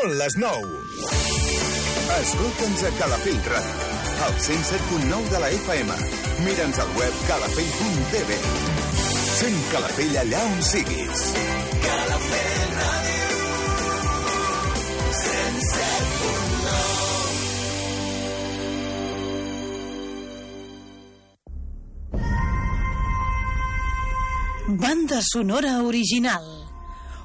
Són les 9. Escolta'ns a Calafell Ràdio, al 107.9 de la FM. Mira'ns al web calafell.tv. Sent Calafell allà on siguis. Calafell Ràdio. 107.9 Banda sonora original.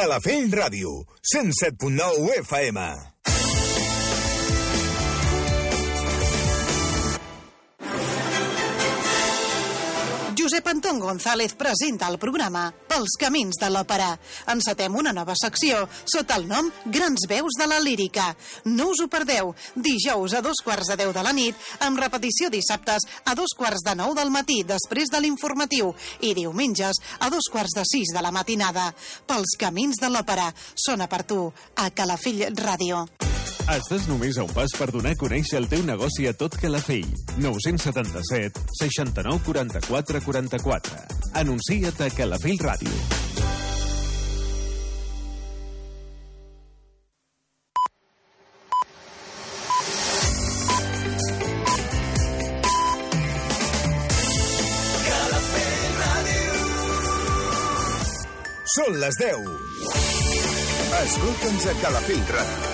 Calafell Ràdio, 107.9 FM. González presenta el programa Pels camins de l'òpera. Encetem una nova secció sota el nom Grans veus de la lírica. No us ho perdeu. Dijous a dos quarts de deu de la nit, amb repetició dissabtes a dos quarts de nou del matí, després de l'informatiu, i diumenges a dos quarts de sis de la matinada. Pels camins de l'òpera. Sona per tu, a Calafell Ràdio. Estàs només a un pas per donar a conèixer el teu negoci a tot Calafell. 977 69 44 44. Anuncia't a Calafell Ràdio. Són les 10. Escolta'ns a Calafell Ràdio.